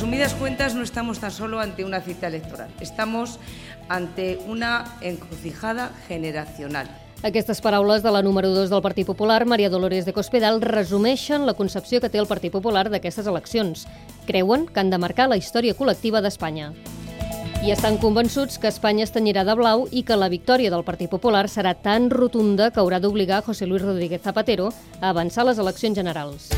resumidas cuentas, no estamos tan solo ante una cita electoral, estamos ante una encrucijada generacional. Aquestes paraules de la número 2 del Partit Popular, Maria Dolores de Cospedal, resumeixen la concepció que té el Partit Popular d'aquestes eleccions. Creuen que han de marcar la història col·lectiva d'Espanya. I estan convençuts que Espanya es tenyirà de blau i que la victòria del Partit Popular serà tan rotunda que haurà d'obligar José Luis Rodríguez Zapatero a avançar les eleccions generals.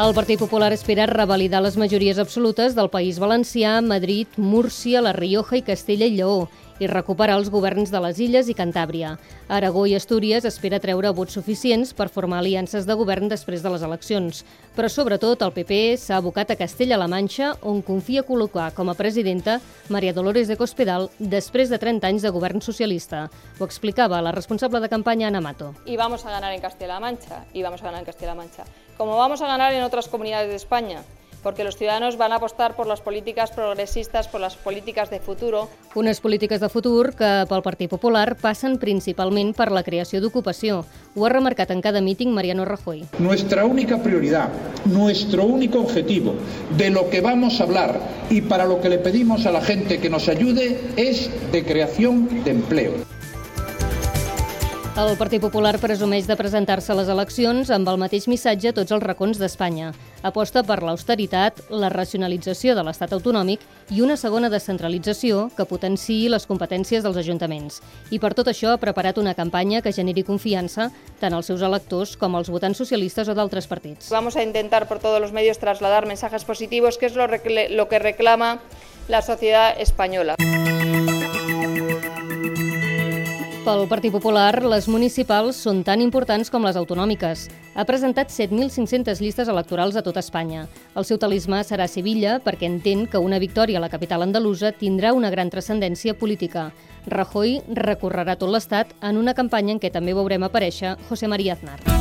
El Partit Popular espera revalidar les majories absolutes del País Valencià, Madrid, Múrcia, La Rioja i Castella i Lleó i recuperar els governs de les Illes i Cantàbria. Aragó i Astúries espera treure vots suficients per formar aliances de govern després de les eleccions. Però sobretot el PP s'ha abocat a Castella-La Manxa, on confia col·locar com a presidenta Maria Dolores de Cospedal després de 30 anys de govern socialista. Ho explicava la responsable de campanya Ana Mato. Y vamos a ganar en Castilla-La Mancha, y vamos a ganar en Castilla-La Mancha. Como vamos a ganar en otras comunidades de España, porque los ciudadanos van a apostar por las políticas progresistas, por las políticas de futuro. Unes polítiques de futur que pel Partit Popular passen principalment per la creació d'ocupació. Ho ha remarcat en cada míting Mariano Rajoy. Nuestra única prioridad, nuestro único objetivo de lo que vamos a hablar y para lo que le pedimos a la gente que nos ayude es de creación de empleo. El Partit Popular presumeix de presentar-se a les eleccions amb el mateix missatge a tots els racons d'Espanya. Aposta per l'austeritat, la racionalització de l'estat autonòmic i una segona descentralització que potenciï les competències dels ajuntaments. I per tot això ha preparat una campanya que generi confiança tant als seus electors com als votants socialistes o d'altres partits. Vamos a intentar por todos los medios trasladar mensajes positivos, que es lo, que reclama la sociedad española. Pel Partit Popular, les municipals són tan importants com les autonòmiques. Ha presentat 7.500 llistes electorals a tot Espanya. El seu talismà serà Sevilla perquè entén que una victòria a la capital andalusa tindrà una gran transcendència política. Rajoy recorrerà tot l'Estat en una campanya en què també veurem aparèixer José María Aznar.